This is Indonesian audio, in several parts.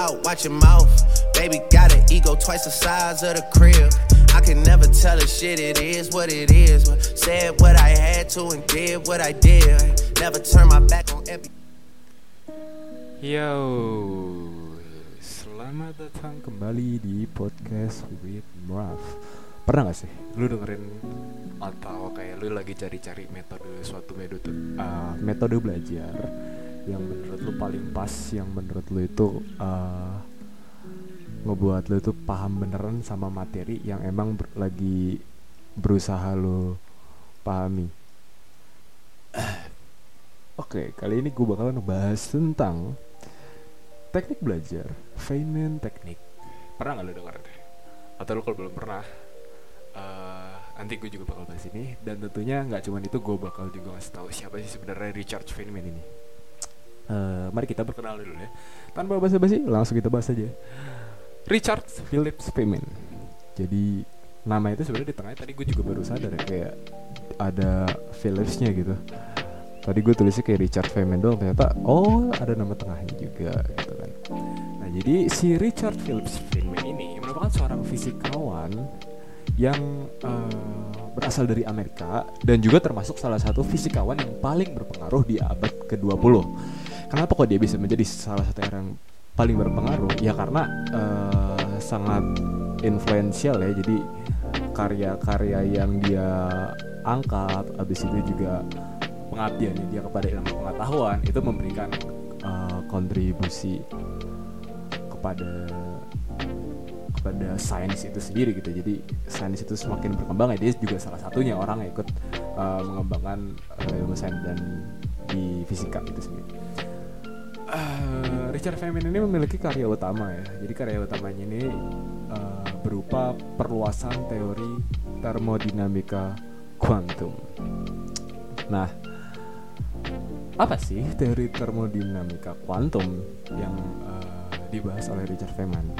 loud, watch your mouth. Baby got an ego twice the size of the crib. I can never tell a shit, it is what it is. Said what I had to and did what I did. Never turn my back on every. Yo, selamat datang kembali di podcast with Mraf. Pernah gak sih lu dengerin atau kayak lu lagi cari-cari metode suatu metode uh, metode belajar yang menurut lu paling pas, yang menurut lu itu uh, ngebuat lu itu paham beneran sama materi yang emang ber lagi berusaha lu pahami. Oke, kali ini gue bakal ngebahas tentang teknik belajar Feynman teknik. Pernah nggak lo denger atau lo kalau belum pernah uh, nanti gue juga bakal bahas ini. Dan tentunya nggak cuman itu gue bakal juga ngasih tahu siapa sih sebenarnya Richard Feynman ini uh, mari kita berkenalan dulu ya. Tanpa basa-basi langsung kita bahas aja Richard Phillips Feynman jadi nama itu sebenarnya di tengahnya tadi gue juga baru sadar ya kayak ada Phillipsnya gitu. Tadi gue tulisnya kayak Richard Feynman doang ternyata oh ada nama tengahnya juga gitu kan. Nah jadi si Richard Phillips Feynman ini merupakan seorang fisikawan yang uh, berasal dari Amerika dan juga termasuk salah satu fisikawan yang paling berpengaruh di abad ke-20 kenapa kok dia bisa menjadi salah satu orang paling berpengaruh? Ya karena uh, sangat influential ya. Jadi karya-karya yang dia angkat abis itu juga pengabdiannya dia kepada ilmu pengetahuan itu memberikan uh, kontribusi kepada kepada sains itu sendiri gitu. Jadi sains itu semakin berkembang ya. Dia juga salah satunya orang yang ikut uh, mengembangkan uh, ilmu sains dan di fisika itu sendiri uh, Richard Feynman ini memiliki karya utama ya. Jadi karya utamanya ini uh, berupa perluasan teori termodinamika kuantum. Nah apa sih teori termodinamika kuantum yang uh, dibahas oleh Richard Feynman?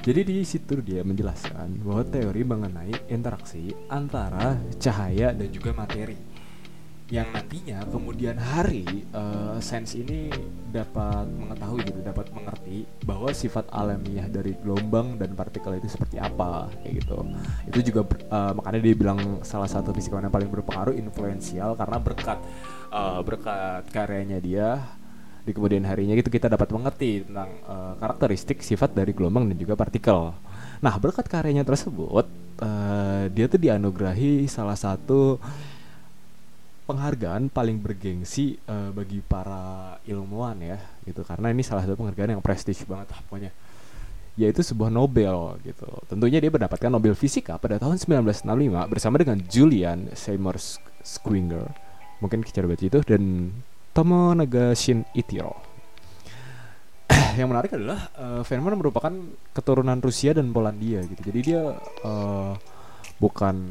Jadi di situ dia menjelaskan bahwa teori mengenai interaksi antara cahaya dan juga materi yang nantinya kemudian hari uh, sains ini dapat mengetahui gitu dapat mengerti bahwa sifat alamiah dari gelombang dan partikel itu seperti apa kayak gitu. Itu juga uh, makanya dia bilang salah satu fisikawan yang paling berpengaruh influensial karena berkat uh, berkat karyanya dia di kemudian harinya gitu kita dapat mengerti tentang uh, karakteristik sifat dari gelombang dan juga partikel. Nah berkat karyanya tersebut uh, dia tuh dianugerahi salah satu penghargaan paling bergengsi uh, bagi para ilmuwan ya gitu. Karena ini salah satu penghargaan yang prestis banget lah pokoknya. Yaitu sebuah Nobel gitu. Tentunya dia mendapatkan Nobel Fisika pada tahun 1965 bersama dengan Julian Seymour Schwinger mungkin cara baca itu dan Tomo Nagashin Itiro yang menarik adalah uh, Feynman merupakan keturunan Rusia dan Polandia gitu. Jadi dia uh, bukan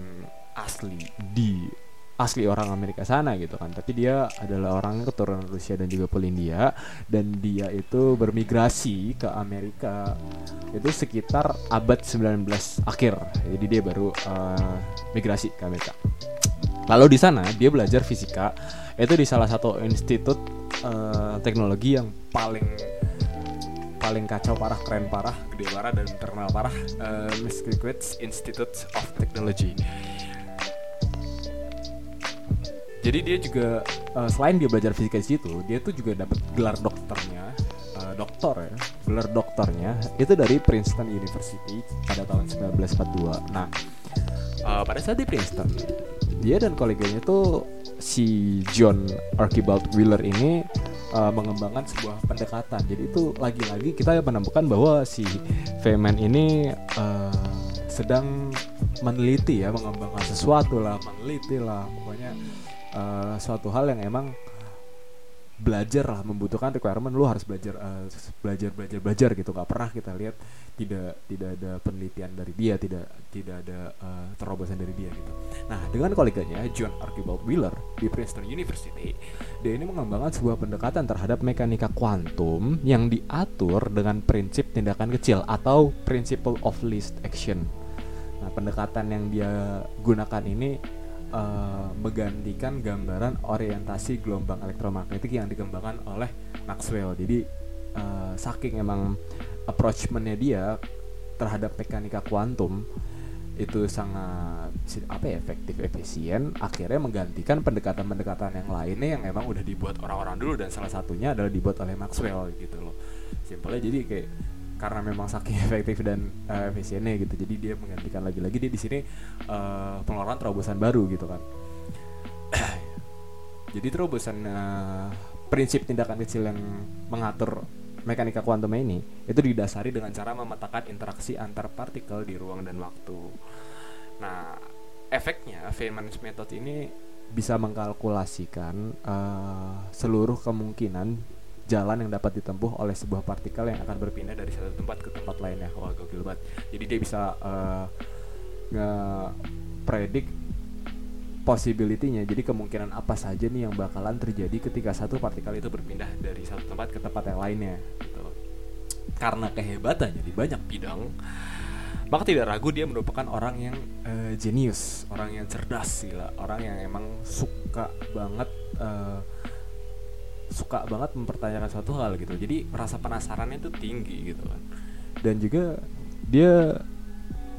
asli di asli orang Amerika sana gitu kan. Tapi dia adalah orang keturunan Rusia dan juga Polandia. Dan dia itu bermigrasi ke Amerika itu sekitar abad 19 akhir. Jadi dia baru uh, migrasi ke Amerika. Lalu di sana dia belajar fisika. Itu di salah satu institut uh, teknologi yang paling paling kacau parah keren parah gede parah dan terkenal parah uh, Massachusetts Institute of Technology jadi dia juga uh, selain dia belajar fisika di situ dia tuh juga dapat gelar dokternya uh, doktor ya gelar dokternya itu dari Princeton University pada tahun 1942 nah uh, pada saat di Princeton dia dan koleganya tuh si John Archibald Wheeler ini uh, mengembangkan sebuah pendekatan. Jadi itu lagi-lagi kita menemukan bahwa si Feynman ini uh, sedang meneliti ya mengembangkan sesuatu lah meneliti lah uh, suatu hal yang emang belajar lah membutuhkan requirement lu harus belajar uh, belajar belajar belajar gitu. Nggak pernah kita lihat tidak tidak ada penelitian dari dia tidak tidak ada uh, terobosan dari dia gitu. Nah dengan koleganya John Archibald Wheeler di Princeton University dia ini mengembangkan sebuah pendekatan terhadap mekanika kuantum yang diatur dengan prinsip tindakan kecil atau principle of least action. Nah pendekatan yang dia gunakan ini uh, menggantikan gambaran orientasi gelombang elektromagnetik yang dikembangkan oleh Maxwell. Jadi uh, saking emang approachmentnya dia terhadap mekanika kuantum itu sangat apa ya efektif efisien akhirnya menggantikan pendekatan-pendekatan yang lainnya yang emang udah dibuat orang-orang dulu dan salah satunya adalah dibuat oleh Maxwell gitu loh simpelnya jadi kayak karena memang saking efektif dan uh, efisiennya gitu jadi dia menggantikan lagi-lagi dia di sini uh, pengeluaran terobosan baru gitu kan jadi terobosan uh, prinsip tindakan kecil yang mengatur mekanika kuantum ini itu didasari dengan cara memetakan interaksi antar partikel di ruang dan waktu. Nah, efeknya Feynman's method ini bisa mengkalkulasikan uh, seluruh kemungkinan jalan yang dapat ditempuh oleh sebuah partikel yang akan berpindah dari satu tempat ke tempat lainnya. Wah, gokil banget. Jadi dia bisa uh, nge-predik possibility-nya. Jadi kemungkinan apa saja nih yang bakalan terjadi ketika satu partikel itu berpindah dari satu tempat ke tempat yang lainnya gitu. Karena kehebatannya di banyak bidang, maka tidak ragu dia merupakan orang yang uh, jenius, orang yang cerdas sih lah, orang yang emang suka banget uh, suka banget mempertanyakan suatu hal gitu. Jadi rasa penasarannya itu tinggi gitu kan. Dan juga dia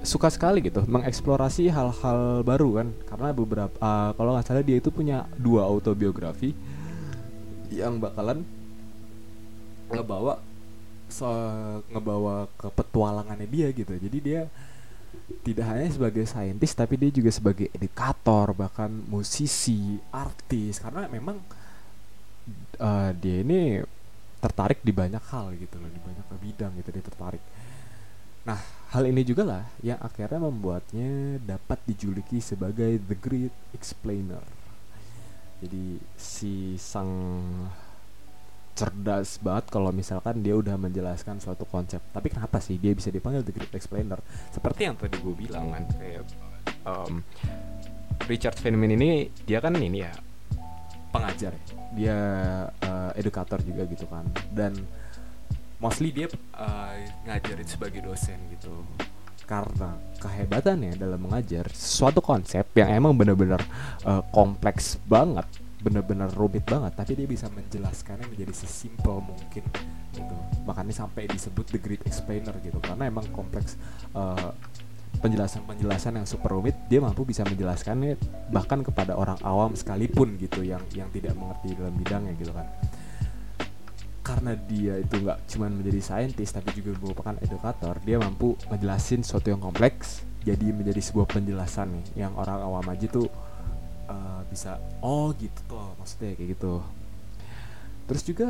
suka sekali gitu mengeksplorasi hal-hal baru kan. Karena beberapa uh, kalau nggak salah dia itu punya dua autobiografi yang bakalan ngebawa so, ngebawa ke petualangannya dia gitu. Jadi dia tidak hanya sebagai saintis tapi dia juga sebagai edukator bahkan musisi artis. Karena memang uh, dia ini tertarik di banyak hal gitu loh di banyak bidang gitu dia tertarik. Nah hal ini juga lah yang akhirnya membuatnya dapat dijuluki sebagai the great explainer. Jadi si sang cerdas banget kalau misalkan dia udah menjelaskan suatu konsep. Tapi kenapa sih dia bisa dipanggil the great explainer? Seperti yang tadi gue bilang kan um, Richard Feynman ini dia kan ini ya pengajar ya. Dia uh, edukator juga gitu kan. Dan mostly dia uh, ngajarin sebagai dosen gitu. Karena kehebatannya dalam mengajar suatu konsep yang emang bener-bener uh, kompleks banget bener-bener rumit banget tapi dia bisa menjelaskannya menjadi sesimpel mungkin gitu. Makanya sampai disebut the great explainer gitu karena emang kompleks uh, penjelasan-penjelasan yang super rumit dia mampu bisa menjelaskannya bahkan kepada orang awam sekalipun gitu yang yang tidak mengerti dalam bidangnya gitu kan. Karena dia itu nggak cuma menjadi saintis tapi juga merupakan edukator dia mampu ngejelasin sesuatu yang kompleks jadi menjadi sebuah penjelasan nih yang orang awam aja tuh uh, bisa oh gitu tuh maksudnya kayak gitu. Terus juga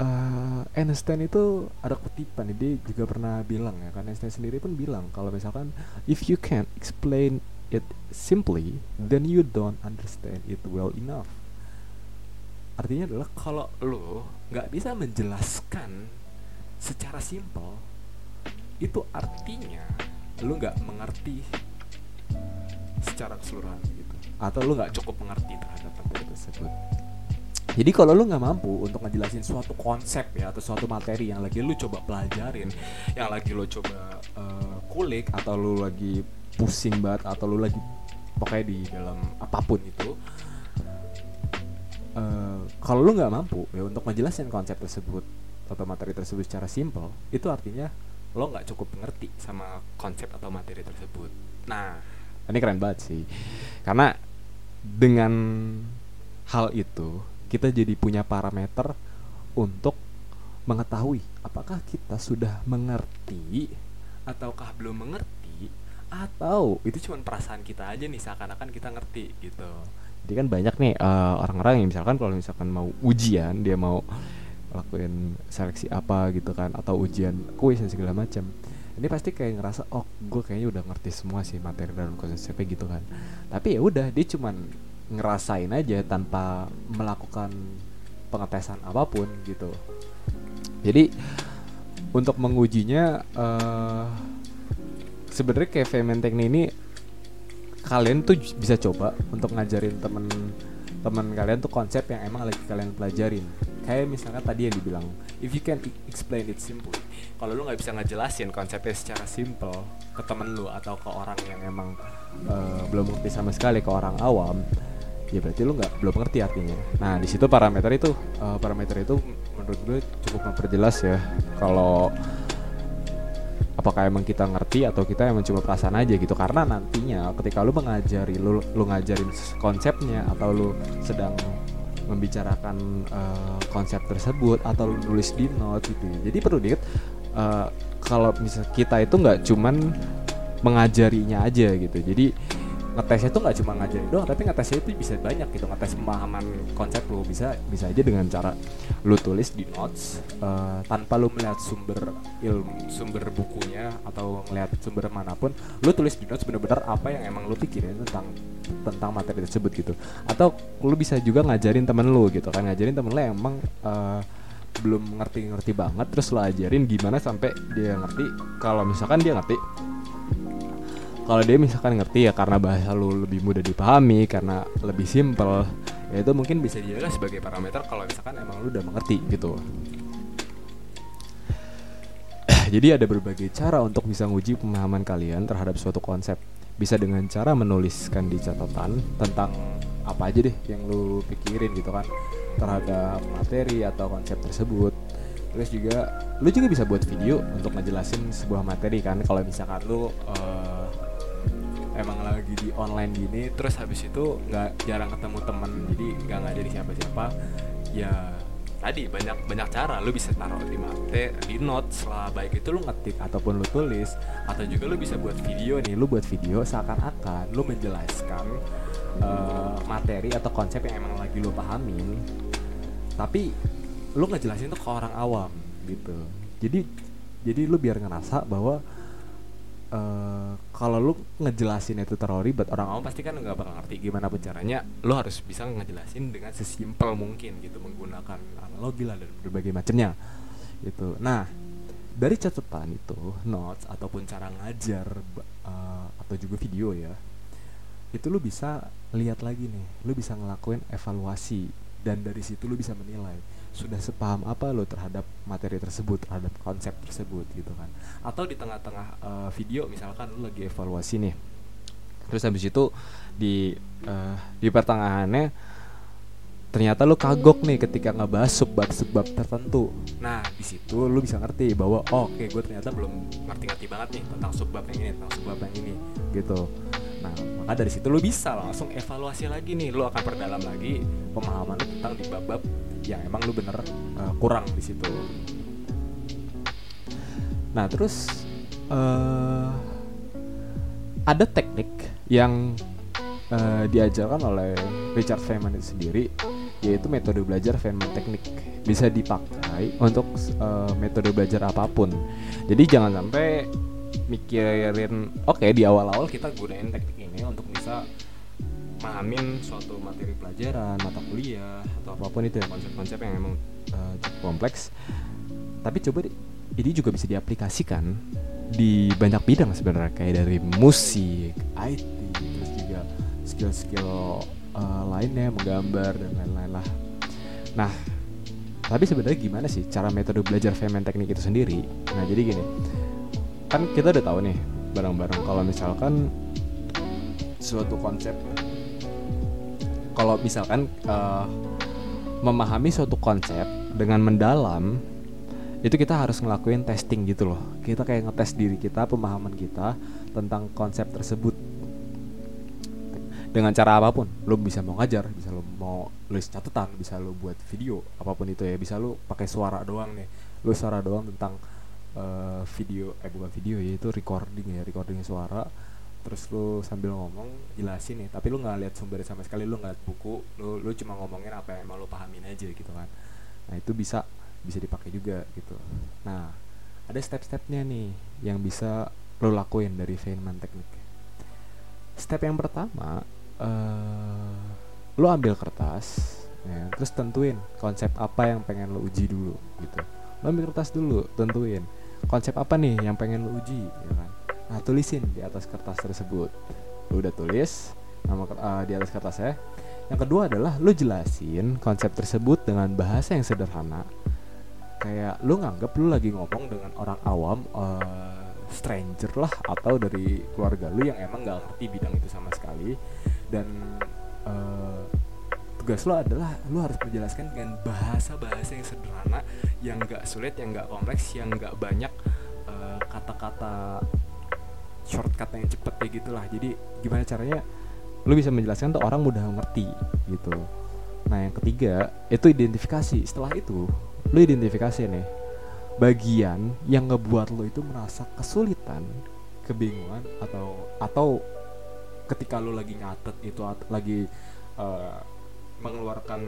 uh, Einstein itu ada kutipan dia juga pernah bilang ya kan Einstein sendiri pun bilang kalau misalkan if you can't explain it simply then you don't understand it well enough. Artinya adalah kalau lo nggak bisa menjelaskan secara simpel itu artinya lo nggak mengerti secara keseluruhan gitu. Atau lo nggak cukup mengerti terhadap materi tersebut jadi kalau lu nggak mampu untuk ngejelasin suatu konsep ya atau suatu materi yang lagi lu coba pelajarin, yang lagi lu coba uh, kulik atau lu lagi pusing banget atau lu lagi pokoknya di dalam apa pun itu, uh, kalau lu nggak mampu ya untuk ngejelasin konsep tersebut atau materi tersebut secara simpel, itu artinya lo nggak cukup ngerti sama konsep atau materi tersebut. Nah, ini keren banget sih, karena dengan hal itu kita jadi punya parameter untuk mengetahui apakah kita sudah mengerti ataukah belum mengerti atau itu cuma perasaan kita aja nih seakan-akan kita ngerti gitu. Jadi kan banyak nih uh, orang-orang yang misalkan kalau misalkan mau ujian dia mau lakuin seleksi apa gitu kan atau ujian kuis dan segala macam ini pasti kayak ngerasa oh gue kayaknya udah ngerti semua sih materi dan konsepnya gitu kan. Tapi ya udah dia cuman ngerasain aja tanpa melakukan pengetesan apa pun gitu. Jadi untuk mengujinya uh, sebenarnya kayak Femen ini kalian tuh bisa coba untuk ngajarin temen teman kalian tuh konsep yang emang lagi kalian pelajarin. Kayak misalnya tadi yang dibilang if you can explain it simply kalau lu nggak bisa ngejelasin konsepnya secara simple ke temen lu atau ke orang yang emang uh, belum ngerti sama sekali ke orang awam ya berarti lu nggak belum ngerti artinya. Nah di situ parameter itu uh, parameter itu menurut gue cukup memperjelas ya. Kalau apakah emang kita ngerti atau kita emang cuma perasaan aja gitu. Karena nantinya ketika lu mengajari lu lu ngajarin konsepnya atau lu sedang membicarakan uh, konsep tersebut atau lu nulis di note gitu jadi perlu diingat uh, kalau misal kita itu nggak cuman mengajarinya aja gitu. Jadi ngetesnya tuh nggak cuma ngajarin doang tapi ngetesnya itu bisa banyak gitu ngetes pemahaman konsep lu. Bisa bisa aja dengan cara lu tulis di notes uh, tanpa lu melihat sumber ilmu sumber bukunya atau melihat sumber mana pun lu tulis di notes bener-bener apa yang emang lu pikirin tentang tentang materi tersebut gitu. Atau lu bisa juga ngajarin temen lu gitu kan ngajarin temen yang emang uh, belum ngerti-ngerti banget terus lo ajarin gimana sampai dia ngerti. Kalau misalkan dia ngerti kalau dia misalkan ngerti ya karena bahasa lu lebih mudah dipahami karena lebih simpel ya itu mungkin bisa dijaga sebagai parameter kalau misalkan emang lu udah mengerti gitu. Jadi ada berbagai cara untuk bisa nguji pemahaman kalian terhadap suatu konsep. Bisa dengan cara menuliskan di catatan tentang apa aja deh yang lu pikirin gitu kan terhadap materi atau konsep tersebut. Terus juga lu juga bisa buat video untuk ngejelasin sebuah materi kan kalau misalkan lu uh, emang lagi di online gini terus habis itu nggak jarang ketemu temen jadi nggak ngajari siapa-siapa. Ya tadi banyak banyak cara. Lu bisa taruh di mate di notes lah. Baik itu lu ngetik ataupun lu tulis atau juga lu bisa buat video nih. Lu buat video seakan-akan lu menjelaskan uh, materi atau konsep yang emang lagi lu pahamin tapi lu ngejelasin tuh ke orang awam gitu. Jadi jadi lu biar ngerasa bahwa uh, kalau lu ngejelasin itu terlalu ribet orang awam pasti kan nggak bakal ngerti gimana pun caranya. Lu harus bisa ngejelasin dengan sesimpel mungkin gitu menggunakan analogi lah dan berbagai macamnya gitu. Nah dari catatan itu notes ataupun cara ngajar uh, atau juga video ya itu lu bisa lihat lagi nih lu bisa ngelakuin evaluasi dan dari situ lu bisa menilai sudah sepaham apa lo terhadap materi tersebut terhadap konsep tersebut gitu kan. Atau di tengah-tengah uh, video misalkan lo lagi evaluasi nih. Terus habis itu di uh, di pertengahannya ternyata lo kagok nih ketika ngebahas subbab-subbab tertentu. Nah di situ lo bisa ngerti bahwa oh, oke okay, gue ternyata belum ngerti-ngerti banget nih tentang subbab yang ini tentang subbab yang ini gitu. Nah maka dari situ lo bisa langsung evaluasi lagi nih. Lo akan perdalam lagi pemahaman tentang di bab-bab yang emang lu bener uh, kurang di situ. Nah terus uh, ada teknik yang uh, diajarkan oleh Richard Feynman itu sendiri yaitu metode belajar Feynman teknik. Bisa dipakai untuk uh, metode belajar apa pun. Jadi jangan sampai mikirin oke okay, di awal-awal kita gunain teknik ini untuk bisa mahamin suatu materi pelajaran mata kuliah atau apa pun itu ya konsep-konsep yang emang uh, kompleks tapi coba ini juga bisa diaplikasikan di banyak bidang sebenarnya kayak dari musik, IT, terus juga skill-skill uh, lainnya menggambar dan lain-lain lah. Nah, tapi sebenarnya gimana sih cara metode belajar Feynman teknik itu sendiri? Nah, jadi gini, kan kita udah tahu nih bareng-bareng kalau misalkan suatu konsep kalau misalkan uh, memahami suatu konsep dengan mendalam itu kita harus ngelakuin testing gitu loh. Kita kayak ngetes diri kita pemahaman kita tentang konsep tersebut. Dengan cara apa pun lo bisa mau ngajar bisa lo mau tulis catatan bisa lo buat video apa pun itu ya. Bisa lo pakai suara doang nih. Lo suara doang tentang uh, video eh bukan video ya itu recording ya recording suara terus lu sambil ngomong jelasin nih. Tapi lu nggak lihat sumbernya sama sekali lu nggak lihat buku lu lu cuma ngomongin apa yang mau lu pahamin aja gitu kan. Nah itu bisa bisa dipakai juga gitu. Nah ada step-stepnya nih yang bisa lu lakuin dari Feynman teknik. Step yang pertama uh, lu ambil kertas ya, terus tentuin konsep apa yang pengen lu uji dulu gitu. Lu ambil kertas dulu tentuin konsep apa nih yang pengen lu uji ya kan Nah, tulisin di atas kertas tersebut. Lu udah tulis nama uh, di atas kertas ya. Yang kedua adalah lu jelasin konsep tersebut dengan bahasa yang sederhana. Kayak lu nganggap lu lagi ngomong dengan orang awam uh, stranger lah atau dari keluarga lu yang emang gak ngerti bidang itu sama sekali dan uh, tugas lo adalah lo harus menjelaskan dengan bahasa-bahasa yang sederhana yang gak sulit yang gak kompleks yang gak banyak uh, kata-kata shortcut yang cepet ya gitulah. Jadi gimana caranya lo bisa menjelaskan tuh orang mudah ngerti gitu. Nah yang ketiga itu identifikasi. Setelah itu lo identifikasi nih bagian yang ngebuat lo itu merasa kesulitan kebingungan atau atau ketika lo lagi nyatet itu lagi uh, mengeluarkan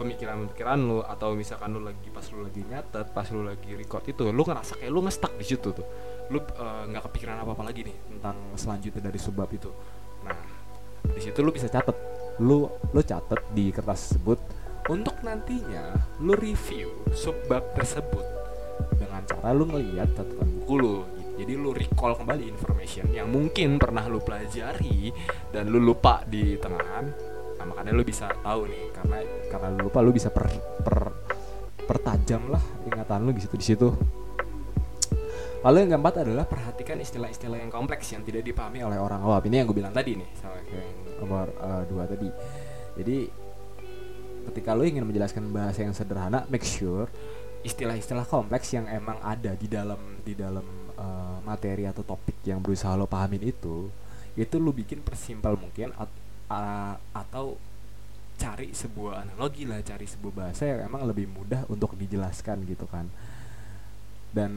pemikiran-pemikiran lo atau misalkan lo lagi pas lo lagi nyatet pas lo lagi record itu lo ngerasa kayak lo ngestak di situ tuh lo eh, nggak uh, kepikiran apa apa lagi nih tentang selanjutnya dari subbab itu. Nah di situ lo bisa catet. Lo lo catet di kertas tersebut untuk nantinya lo review subbab tersebut dengan cara lo ngeliat catatan buku lo jadi lu recall kembali information yang mungkin pernah lu pelajari dan lu lupa di tengahan. Nah makanya lu bisa tahu nih karena karena lu lupa lu bisa per, per pertajam lah ingatan lu di situ di situ lalu yang keempat adalah perhatikan istilah-istilah yang kompleks yang tidak dipahami oleh orang awam. Ini yang gue bilang tadi nih sama yang nomor uh, dua tadi. Jadi ketika lo ingin menjelaskan bahasa yang sederhana make sure istilah-istilah kompleks yang emang ada di dalam di dalam uh, materi atau topik yang berusaha lo pahamin itu itu lo bikin persimpel mungkin at, uh, atau cari sebuah analogi lah cari sebuah bahasa yang emang lebih mudah untuk dijelaskan gitu kan. Dan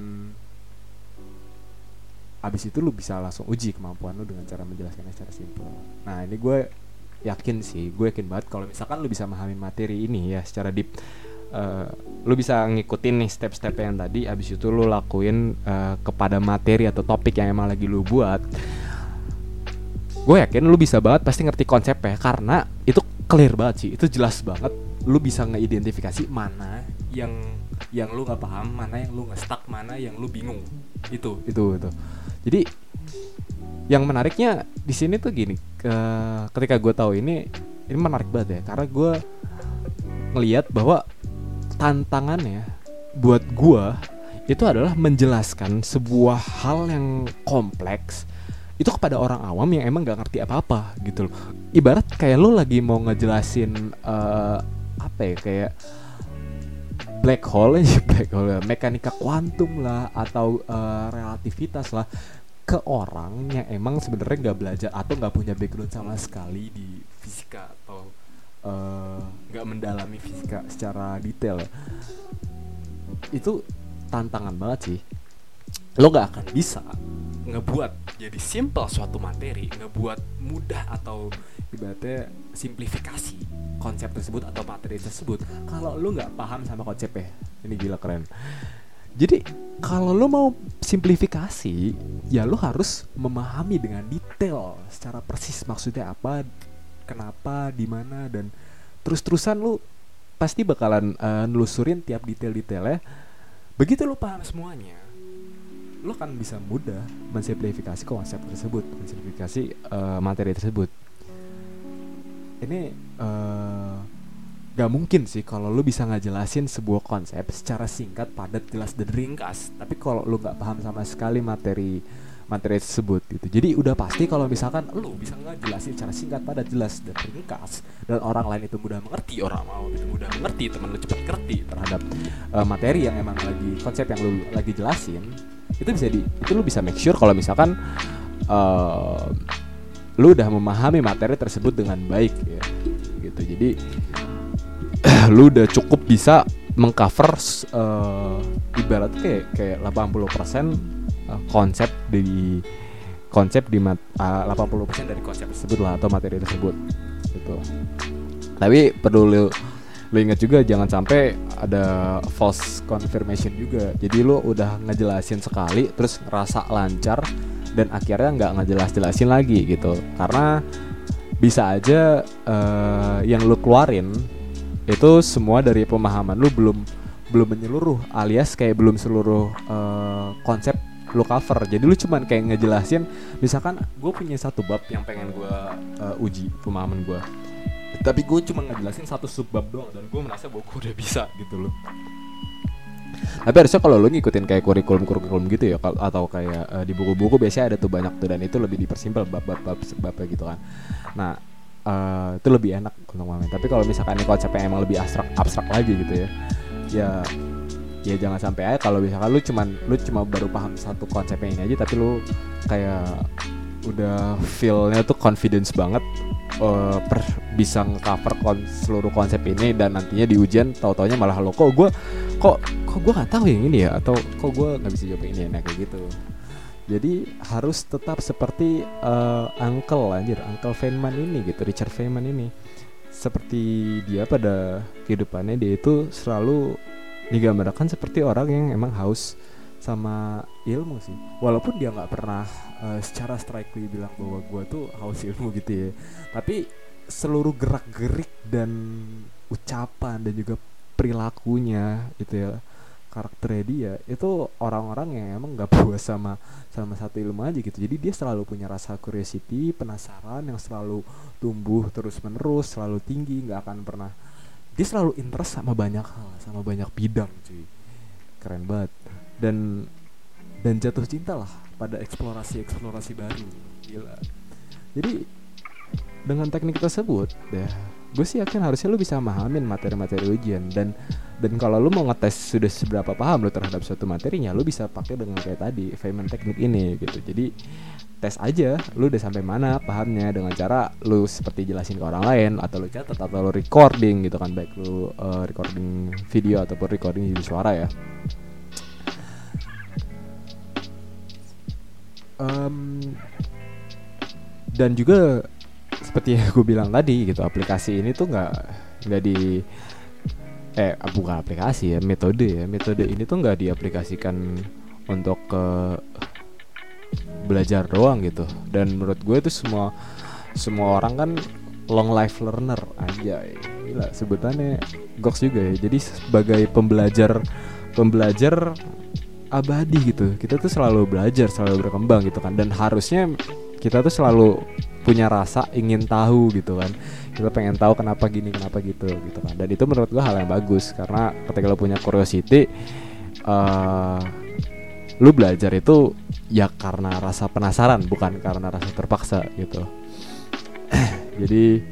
abis itu lu bisa langsung uji kemampuan lu dengan cara menjelaskannya secara simpel. Nah ini gue yakin sih gue yakin banget kalau misalkan lu bisa memahami materi ini ya secara deep uh, lu bisa ngikutin nih step-step yang tadi abis itu lu lakuin uh, kepada materi atau topik yang emang lagi lu buat. Gue yakin lu bisa banget pasti ngerti konsepnya karena itu clear banget sih itu jelas banget. Lu bisa ngeidentifikasi mana yang yang lu nggak paham mana yang lu ngestak mana yang lu bingung. Itu. Itu itu jadi yang menariknya di sini tuh gini ke, ketika gue tahu ini ini menarik banget ya karena gue ngelihat bahwa tantangannya buat gua itu adalah menjelaskan sebuah hal yang kompleks itu kepada orang awam yang emang gak ngerti apa-apa gitu loh. Ibarat kayak lo lagi mau ngejelasin uh, apa ya kayak black hole aja black hole mekanika kuantum lah atau uh, relativitas lah. Ke orang yang emang sebenarnya nggak belajar atau nggak punya background sama sekali di fisika atau Eh, nggak uh, mendalami fisika secara detail. Itu tantangan banget sih. Lo nggak akan bisa ngebuat jadi simple suatu materi ngebuat mudah atau ibaratnya simplifikasi konsep tersebut atau materi tersebut. Kalau lo nggak paham sama konsepnya ini gila keren. Jadi kalau lo mau simplifikasi ya lo harus memahami dengan detail secara persis maksudnya apa kenapa di mana dan terus-terusan lu pasti bakalan uh, nelusurin tiap detail-detailnya. Begitu lu paham semuanya lu kan bisa mudah mensimplifikasi konsep tersebut mensimplifikasi uh, materi tersebut ini uh, gak mungkin sih kalau lu bisa ngejelasin sebuah konsep secara singkat padat jelas dan ringkas tapi kalau lu nggak paham sama sekali materi materi tersebut gitu. Jadi udah pasti kalau misalkan lu bisa ngejelasin secara singkat padat jelas dan ringkas dan orang lain itu mudah mengerti, orang mau itu mudah mengerti, temen lu cepat ngerti terhadap uh, materi yang emang lagi konsep yang lu lagi jelasin, itu bisa di itu lu bisa make sure kalau misalkan uh, lu udah memahami materi tersebut dengan baik ya. Gitu. Jadi lu udah cukup bisa mengcover uh, ibarat kayak kayak 80% uh, konsep di konsep di mat, uh, 80% dari konsep tersebut lah atau materi tersebut gitu. Tapi perlu lu, lu ingat juga jangan sampai ada false confirmation juga. Jadi lu udah ngejelasin sekali terus ngerasa lancar dan akhirnya nggak ngejelas-jelasin lagi gitu. Karena bisa aja uh, yang lu keluarin itu semua dari pemahaman lu belum belum menyeluruh alias kayak belum seluruh uh, konsep lu cover. Jadi lu cuman kayak ngejelasin misalkan gue punya satu bab yang pengen gue uh, uji pemahaman gue tapi gue cuma ngejelasin satu subbab doang dan gue merasa bahwa gue udah bisa gitu loh tapi harusnya kalau lu ngikutin kayak kurikulum kurikulum gitu ya atau kayak uh, di buku-buku biasanya ada tuh banyak tuh dan itu lebih dipersimpel bab-bab bab gitu kan. Nah uh, itu lebih enak untuk memahami tapi kalau misalkan ini konsepnya emang lebih abstrak abstrak lagi gitu ya ya ya jangan sampai aja kalau misalkan lu cuman lu cuma baru paham satu konsepnya ini aja tapi lu kayak udah feelnya tuh confidence banget uh, per bisa ngecover kon seluruh konsep ini dan nantinya di ujian tau taunya malah lo kok gue kok kok gue nggak tahu yang ini ya? Atau kok gue nggak bisa jawab ini ya? Nah, kayak gitu. Jadi harus tetap seperti uh, Uncle anjir Uncle Feynman ini gitu Richard Feynman ini. Seperti dia pada kehidupannya dia itu selalu digambarkan seperti orang yang emang haus sama ilmu sih. Walaupun dia nggak pernah uh, secara strikingly bilang bahwa gue tuh haus ilmu gitu ya. Tapi seluruh gerak gerik dan ucapan dan juga perilakunya itu ya karakternya dia itu orang-orang yang emang nggak puas sama sama satu ilmu aja gitu. Jadi dia selalu punya rasa curiosity penasaran yang selalu tumbuh terus menerus selalu tinggi nggak akan pernah dia selalu interest sama banyak hal sama banyak bidang cuy. Keren banget. Dan dan jatuh cinta lah pada eksplorasi eksplorasi baru. Gila. Jadi dengan teknik tersebut ya gue sih yakin harusnya lu bisa memahamin materi-materi ujian. Dan dan kalau lu mau ngetes sudah seberapa paham lu terhadap suatu materinya lu bisa pakai dengan kayak tadi Feynman teknik ini gitu. Jadi tes aja lu udah sampai mana pahamnya dengan cara lu seperti jelasin ke orang lain atau lu catat atau lu recording gitu kan. Baik lu uh, recording video ataupun recording video suara ya. Um, dan juga seperti yang gue bilang tadi gitu aplikasi ini tuh nggak nggak di eh bukan aplikasi ya metode ya. Metode ini tuh nggak diaplikasikan untuk ke belajar doang gitu. Dan menurut gue itu semua semua orang kan long life learner aja. Gila sebutannya goks juga ya. Jadi sebagai pembelajar pembelajar abadi gitu. Kita tuh selalu belajar selalu berkembang gitu kan. Dan harusnya kita tuh selalu punya rasa ingin tahu gitu kan. Kita pengen tahu kenapa gini kenapa gitu gitu kan. Dan itu menurut gua hal yang bagus karena ketika lo punya curiosity uh, lu belajar itu ya karena rasa penasaran bukan karena rasa terpaksa gitu. Jadi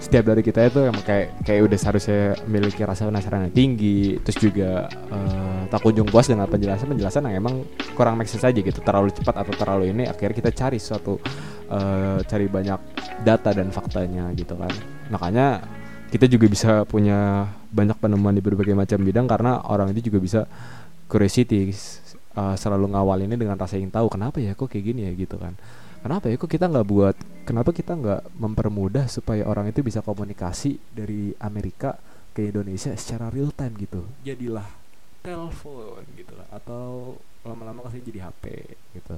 setiap dari kita itu emang kayak kayak udah seharusnya memiliki rasa penasaran yang tinggi. Terus juga uh, tak kunjung puas dengan penjelasan penjelasan yang emang kurang make sense aja gitu. Terlalu cepat atau terlalu ini akhirnya kita cari suatu uh, cari banyak data dan faktanya gitu kan. Makanya kita juga bisa punya banyak penemuan di berbagai macam bidang karena orang itu juga bisa curiosity uh, selalu ngawal ini dengan rasa ingin tahu kenapa ya kok kayak gini ya? gitu kan kenapa ya? Kok kita nggak buat kenapa kita nggak mempermudah supaya orang itu bisa komunikasi dari Amerika ke Indonesia secara real time gitu? Jadilah telepon gitu lah atau lama-lama kasih jadi HP gitu.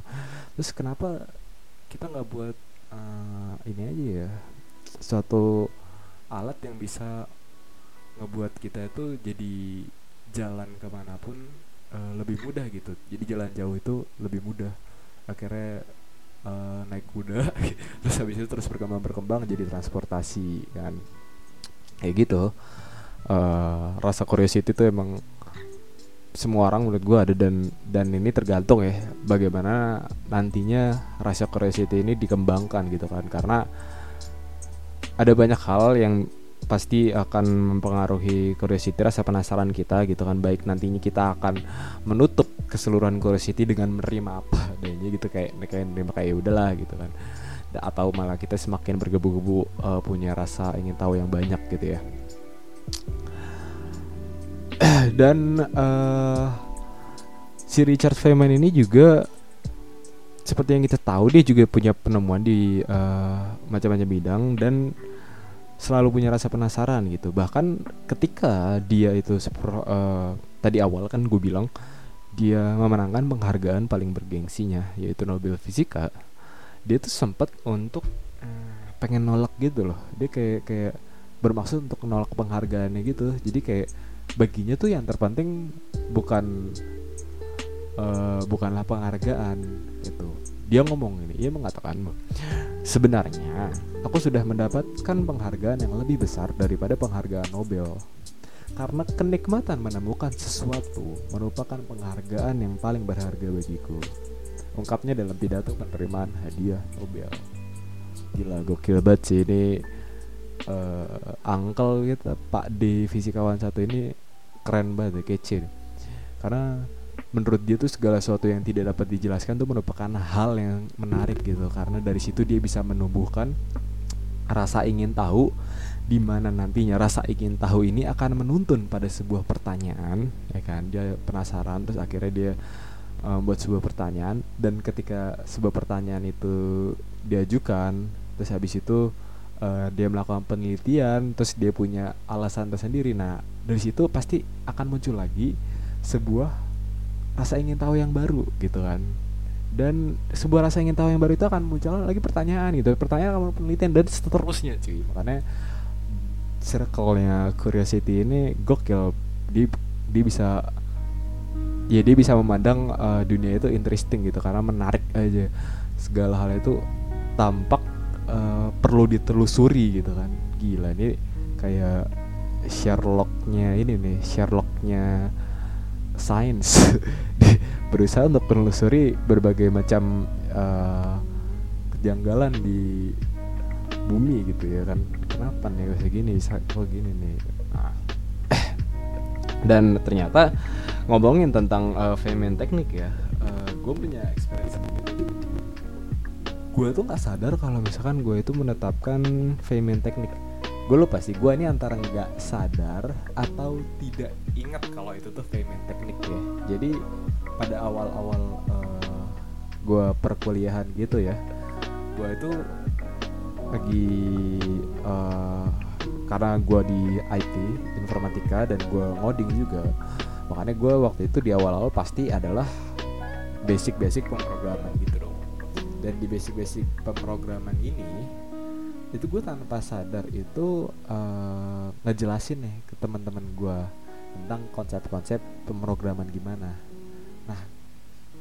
Terus kenapa kita nggak buat uh, ini aja ya suatu alat yang bisa ngebuat kita itu jadi jalan ke mana pun uh, lebih mudah gitu. Jadi jalan jauh itu lebih mudah. Akhirnya uh, naik kuda terus habis itu terus berkembang berkembang jadi transportasi kan. Kayak gitu. Uh, rasa curiosity itu emang semua orang menurut gue ada dan dan ini tergantung ya bagaimana nantinya rasa curiosity ini dikembangkan gitu kan. Karena ada banyak hal yang pasti akan mempengaruhi curiosity rasa penasaran kita gitu kan. Baik nantinya kita akan menutup keseluruhan curiosity dengan menerima apa adanya gitu. Kayak kayak menerima kayak ya udahlah gitu kan. Atau malah kita semakin bergebu-gebu uh, punya rasa ingin tahu yang banyak gitu ya. Dan uh, si Richard Feynman ini juga seperti yang kita tahu dia juga punya penemuan di uh, macam-macam bidang dan selalu punya rasa penasaran gitu. Bahkan ketika dia itu uh, tadi awal kan gue bilang dia memenangkan penghargaan paling bergengsinya yaitu Nobel Fisika dia tuh sempat untuk uh, pengen nolak gitu loh. Dia kayak kayak bermaksud untuk nolak penghargaannya gitu. Jadi kayak baginya tuh yang terpenting bukan uh, bukanlah penghargaan itu dia ngomong ini ia mengatakan Sebenarnya, aku sudah mendapatkan penghargaan yang lebih besar daripada penghargaan Nobel. Karena kenikmatan menemukan sesuatu merupakan penghargaan yang paling berharga bagiku. Ungkapnya dalam pidato penerimaan hadiah Nobel. gila gokil banget sih ini uh, uncle gitu Pak D fisikawan satu ini keren banget nih. karena menurut dia tuh segala sesuatu yang tidak dapat dijelaskan tuh merupakan hal yang menarik gitu. Karena dari situ dia bisa menumbuhkan rasa ingin tahu di mana nantinya rasa ingin tahu ini akan menuntun pada sebuah pertanyaan ya kan? Dia penasaran terus akhirnya dia membuat um, sebuah pertanyaan. Dan ketika sebuah pertanyaan itu diajukan terus habis itu uh, dia melakukan penelitian terus dia punya alasan tersendiri. Nah dari situ pasti akan muncul lagi sebuah rasa ingin tahu yang baru gitu kan. Dan sebuah rasa ingin tahu yang baru itu akan muncul lagi pertanyaan gitu pertanyaan kamu penelitian dan seterusnya cuy. Makanya circle-nya curiosity ini gokil. Dia dia bisa ya dia bisa memandang uh, dunia itu interesting gitu karena menarik aja. Segala hal itu tampak uh, perlu ditelusuri gitu kan. Gila ini kayak Sherlocknya ini nih Sherlocknya sains. Berusaha untuk menelusuri berbagai macam uh, kejanggalan di bumi gitu ya kan. Kenapa nih kayak gini kok gini nih. Nah. dan ternyata ngomongin tentang uh, feminine teknik ya uh, eh, gue punya experience. Gue tuh nggak sadar kalau misalkan gue itu menetapkan feminine teknik gue lupa sih gue ini antara nggak sadar atau tidak ingat kalau itu tuh payment teknik ya. Jadi pada awal-awal uh, gue perkuliahan gitu ya gue itu lagi uh, karena gue di IT informatika dan gue ngoding juga. Makanya gue waktu itu di awal-awal pasti adalah basic-basic pemrograman gitu dong. Dan di basic-basic pemrograman ini itu gue tanpa sadar itu uh, ngejelasin nih ke teman-teman gue tentang konsep-konsep pemrograman gimana. Nah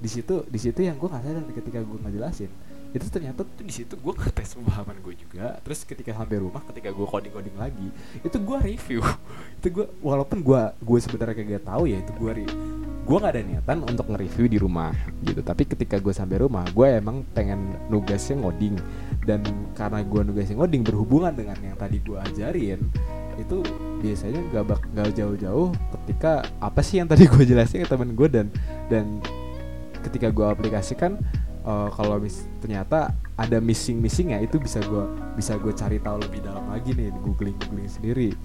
di situ di situ yang gue nggak sadar ketika gue ngejelasin itu ternyata tuh di situ gue ngetes pemahaman gue juga terus ketika sampai rumah ketika gue coding coding lagi itu gue review. Itu gue walaupun gue gue sebenarnya gak tahu ya itu gue gue nggak ada niatan untuk nge-review di rumah gitu. Tapi ketika gue sampai rumah gue emang pengen nugasnya ngoding dan karena gue nugasnya ngoding berhubungan dengan yang tadi gue ajarin itu biasanya gak bak gak jauh-jauh ketika apa sih yang tadi gue jelasin ke temen gue dan dan ketika gue aplikasikan uh, kalau mis ternyata ada missing missing ya itu bisa gue bisa gue cari tahu lebih dalam lagi nih googling googling sendiri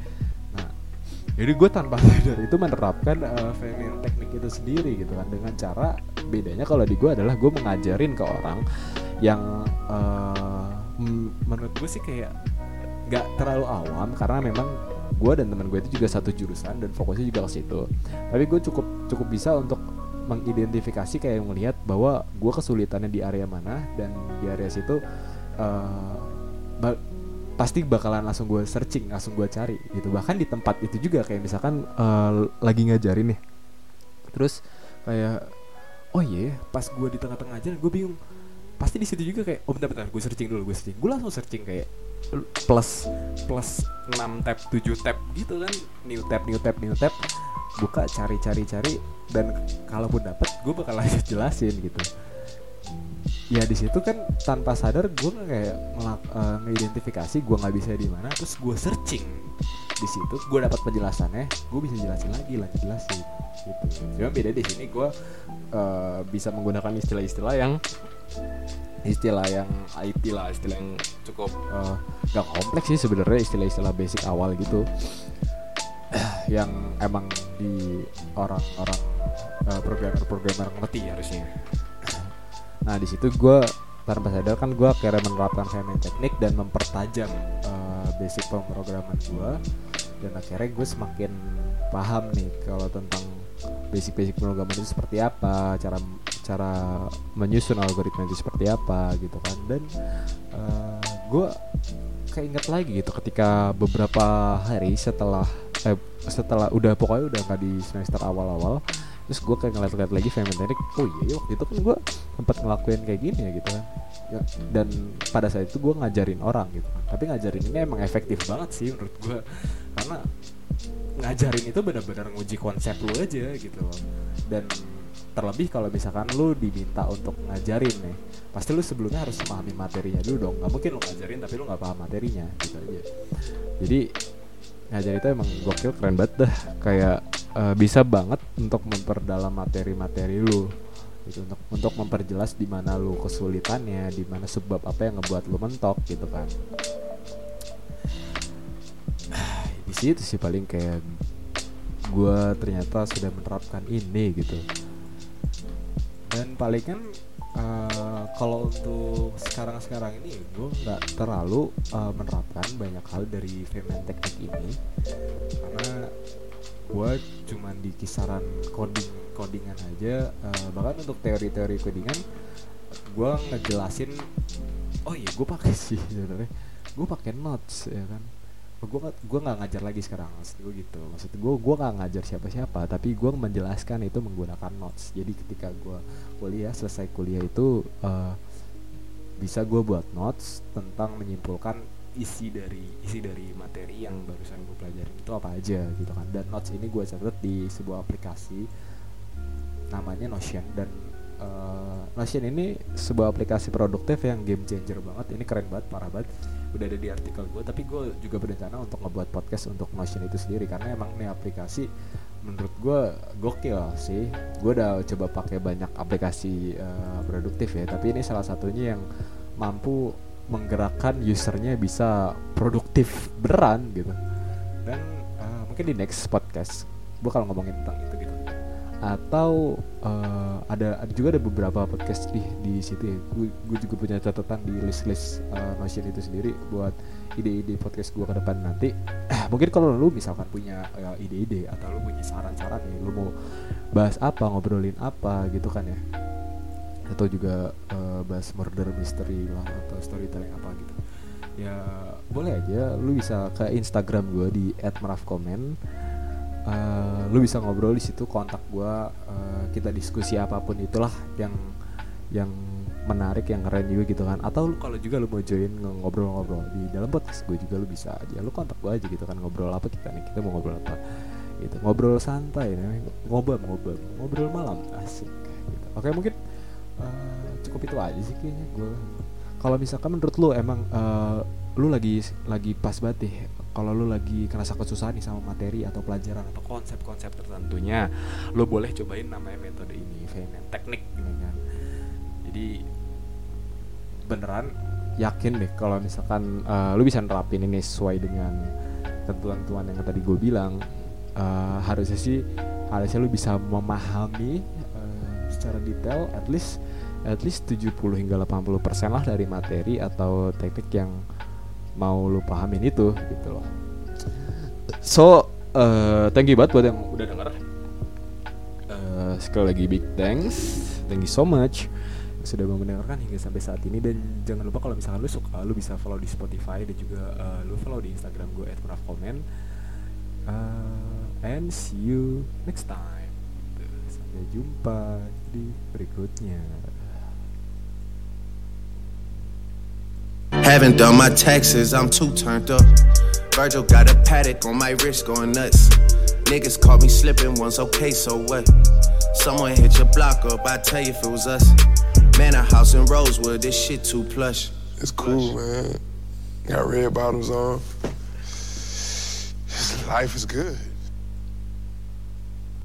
jadi gue tanpa sadar itu menerapkan uh, teknik itu sendiri gitu kan dengan cara bedanya kalau di gue adalah gue mengajarin ke orang yang uh, menurut gue sih kayak nggak terlalu awam karena memang gue dan teman gue itu juga satu jurusan dan fokusnya juga ke situ. Tapi gue cukup cukup bisa untuk mengidentifikasi kayak melihat bahwa gue kesulitannya di area mana dan di area situ uh, pasti bakalan langsung gue searching langsung gue cari gitu. Bahkan di tempat itu juga kayak misalkan uh, lagi ngajarin nih. Terus kayak oh iya yeah, pas gue di tengah-tengah aja gue bingung pasti di situ juga kayak oh bentar bentar gue searching dulu gue searching. Gue langsung searching kayak plus plus 6 tab 7 tab gitu kan. New tab new tab new tab. Buka cari cari cari dan kalaupun dapat gue bakal langsung jelasin gitu. Ya di situ kan tanpa sadar gue kayak ngelak, uh, ngeidentifikasi gue nggak bisa di mana terus gue searching. Di situ gue dapat penjelasannya gue bisa jelasin lagi lanjut jelasin gitu. Cuma beda di sini gue uh, bisa menggunakan istilah-istilah yang istilah yang IT lah istilah yang cukup uh, gak kompleks sih sebenarnya istilah-istilah basic awal gitu. Yang emang di orang-orang uh, programmer-programmer ngerti harusnya. Nah di situ gue tanpa sadar kan gue akhirnya menerapkan feminine teknik dan mempertajam uh, basic pemrograman gue dan akhirnya gue semakin paham nih kalau tentang basic-basic pemrograman itu seperti apa cara cara menyusun algoritma itu seperti apa gitu kan. Dan uh, eh, gue keinget lagi gitu ketika beberapa hari setelah eh, setelah udah pokoknya udah nggak di semester awal-awal terus gue kayak ngeliat-ngeliat lagi Teknik oh iya waktu itu kan gue sempat ngelakuin kayak gini ya gitu kan. Ya, dan pada saat itu gue ngajarin orang gitu kan. Tapi ngajarin ini emang efektif banget sih menurut gue karena ngajarin itu benar-benar nguji konsep lu aja gitu loh. Dan terlebih kalau misalkan lu diminta untuk ngajarin nih pasti lu sebelumnya harus memahami materinya dulu dong. Nggak mungkin lu ngajarin tapi lu nggak paham materinya gitu aja. Jadi ngajar itu emang gokil keren banget dah. Kayak uh, bisa banget untuk memperdalam materi-materi lu. Gitu untuk untuk memperjelas di mana lu kesulitannya di mana sebab apa yang ngebuat lu mentok gitu kan di situ sih paling kayak gue ternyata sudah menerapkan ini gitu. Dan paling kan uh, kalau untuk sekarang-sekarang ini gue nggak terlalu uh, menerapkan banyak hal dari Femen teknik ini. Karena gue cuman di kisaran coding codingan aja uh, bahkan untuk teori-teori codingan gue ngejelasin oh iya gue pakai sih sebenarnya. Gue pakai notes ya kan gue gue nggak ngajar lagi sekarang maksud gue gitu. Maksud gue gue nggak ngajar siapa-siapa tapi gue menjelaskan itu menggunakan notes. Jadi ketika gue kuliah selesai kuliah itu uh, bisa gue buat notes tentang menyimpulkan isi dari isi dari materi yang barusan gue pelajari itu apa aja gitu kan. Dan notes ini gue catat di sebuah aplikasi namanya Notion. Dan uh, Notion ini sebuah aplikasi produktif yang game changer banget. Ini keren banget parah banget udah ada di artikel gue tapi gue juga berencana untuk ngebuat podcast untuk Notion itu sendiri karena emang ini aplikasi menurut gue gokil sih. Gue udah coba pakai banyak aplikasi uh, produktif ya tapi ini salah satunya yang mampu menggerakkan usernya bisa produktif beneran gitu. Dan uh, mungkin di next podcast gue kalau ngomongin tentang itu gitu atau uh, ada, juga ada beberapa podcast di di situ ya. Gue juga punya catatan di list list uh, Notion itu sendiri buat ide-ide podcast gue ke depan nanti. Mungkin kalau lu misalkan punya ide-ide atau lu punya saran-saran nih lu mau bahas apa ngobrolin apa gitu kan ya. Atau juga uh, bahas murder mystery lah atau storytelling apa gitu. Ya boleh aja. Lu bisa ke Instagram gue di @merafkomen uh, lu bisa ngobrol di situ kontak gue uh, kita diskusi apa pun itulah yang yang menarik yang keren juga gitu kan. Atau kalau juga lu mau join ngobrol-ngobrol di dalam podcast gue juga lu bisa aja. Lu kontak gue aja gitu kan ngobrol apa kita nih kita mau ngobrol apa gitu. Ngobrol santai nih ngobrol ngobrol ngobrol malam asik gitu. Oke mungkin uh, cukup itu aja sih kayaknya gue kalau misalkan menurut lu emang uh, lu lagi lagi pas banget deh kalau lu lagi kerasa kesusahan nih sama materi atau pelajaran atau konsep-konsep tertentunya lu boleh cobain namanya metode ini VMN teknik gitu kan. Jadi beneran yakin deh kalau misalkan uh, lu bisa nerapin ini sesuai dengan ketentuan-ketentuan yang tadi gue bilang uh, harusnya sih harusnya lu bisa memahami secara detail at least at least 70 hingga 80 persen lah dari materi atau teknik yang mau lu pahamin itu gitu loh. So uh, thank you banget buat yang udah denger. Uh, sekali lagi big thanks. Thank you so much sudah mau mendengarkan hingga sampai saat ini. Dan jangan lupa kalau misalkan lu suka lu bisa follow di Spotify dan juga uh, lu follow di Instagram gue @murafkomen uh, and see you next time. Sampai jumpa di berikutnya. Haven't done my taxes, I'm too turned up. Virgil got a paddock on my wrist going nuts. Niggas caught me slipping once, okay, so what? Someone hit your block up, I tell you if it was us. Man, a house in Rosewood, this shit too plush. It's cool, man. Got red bottoms on. Life is good.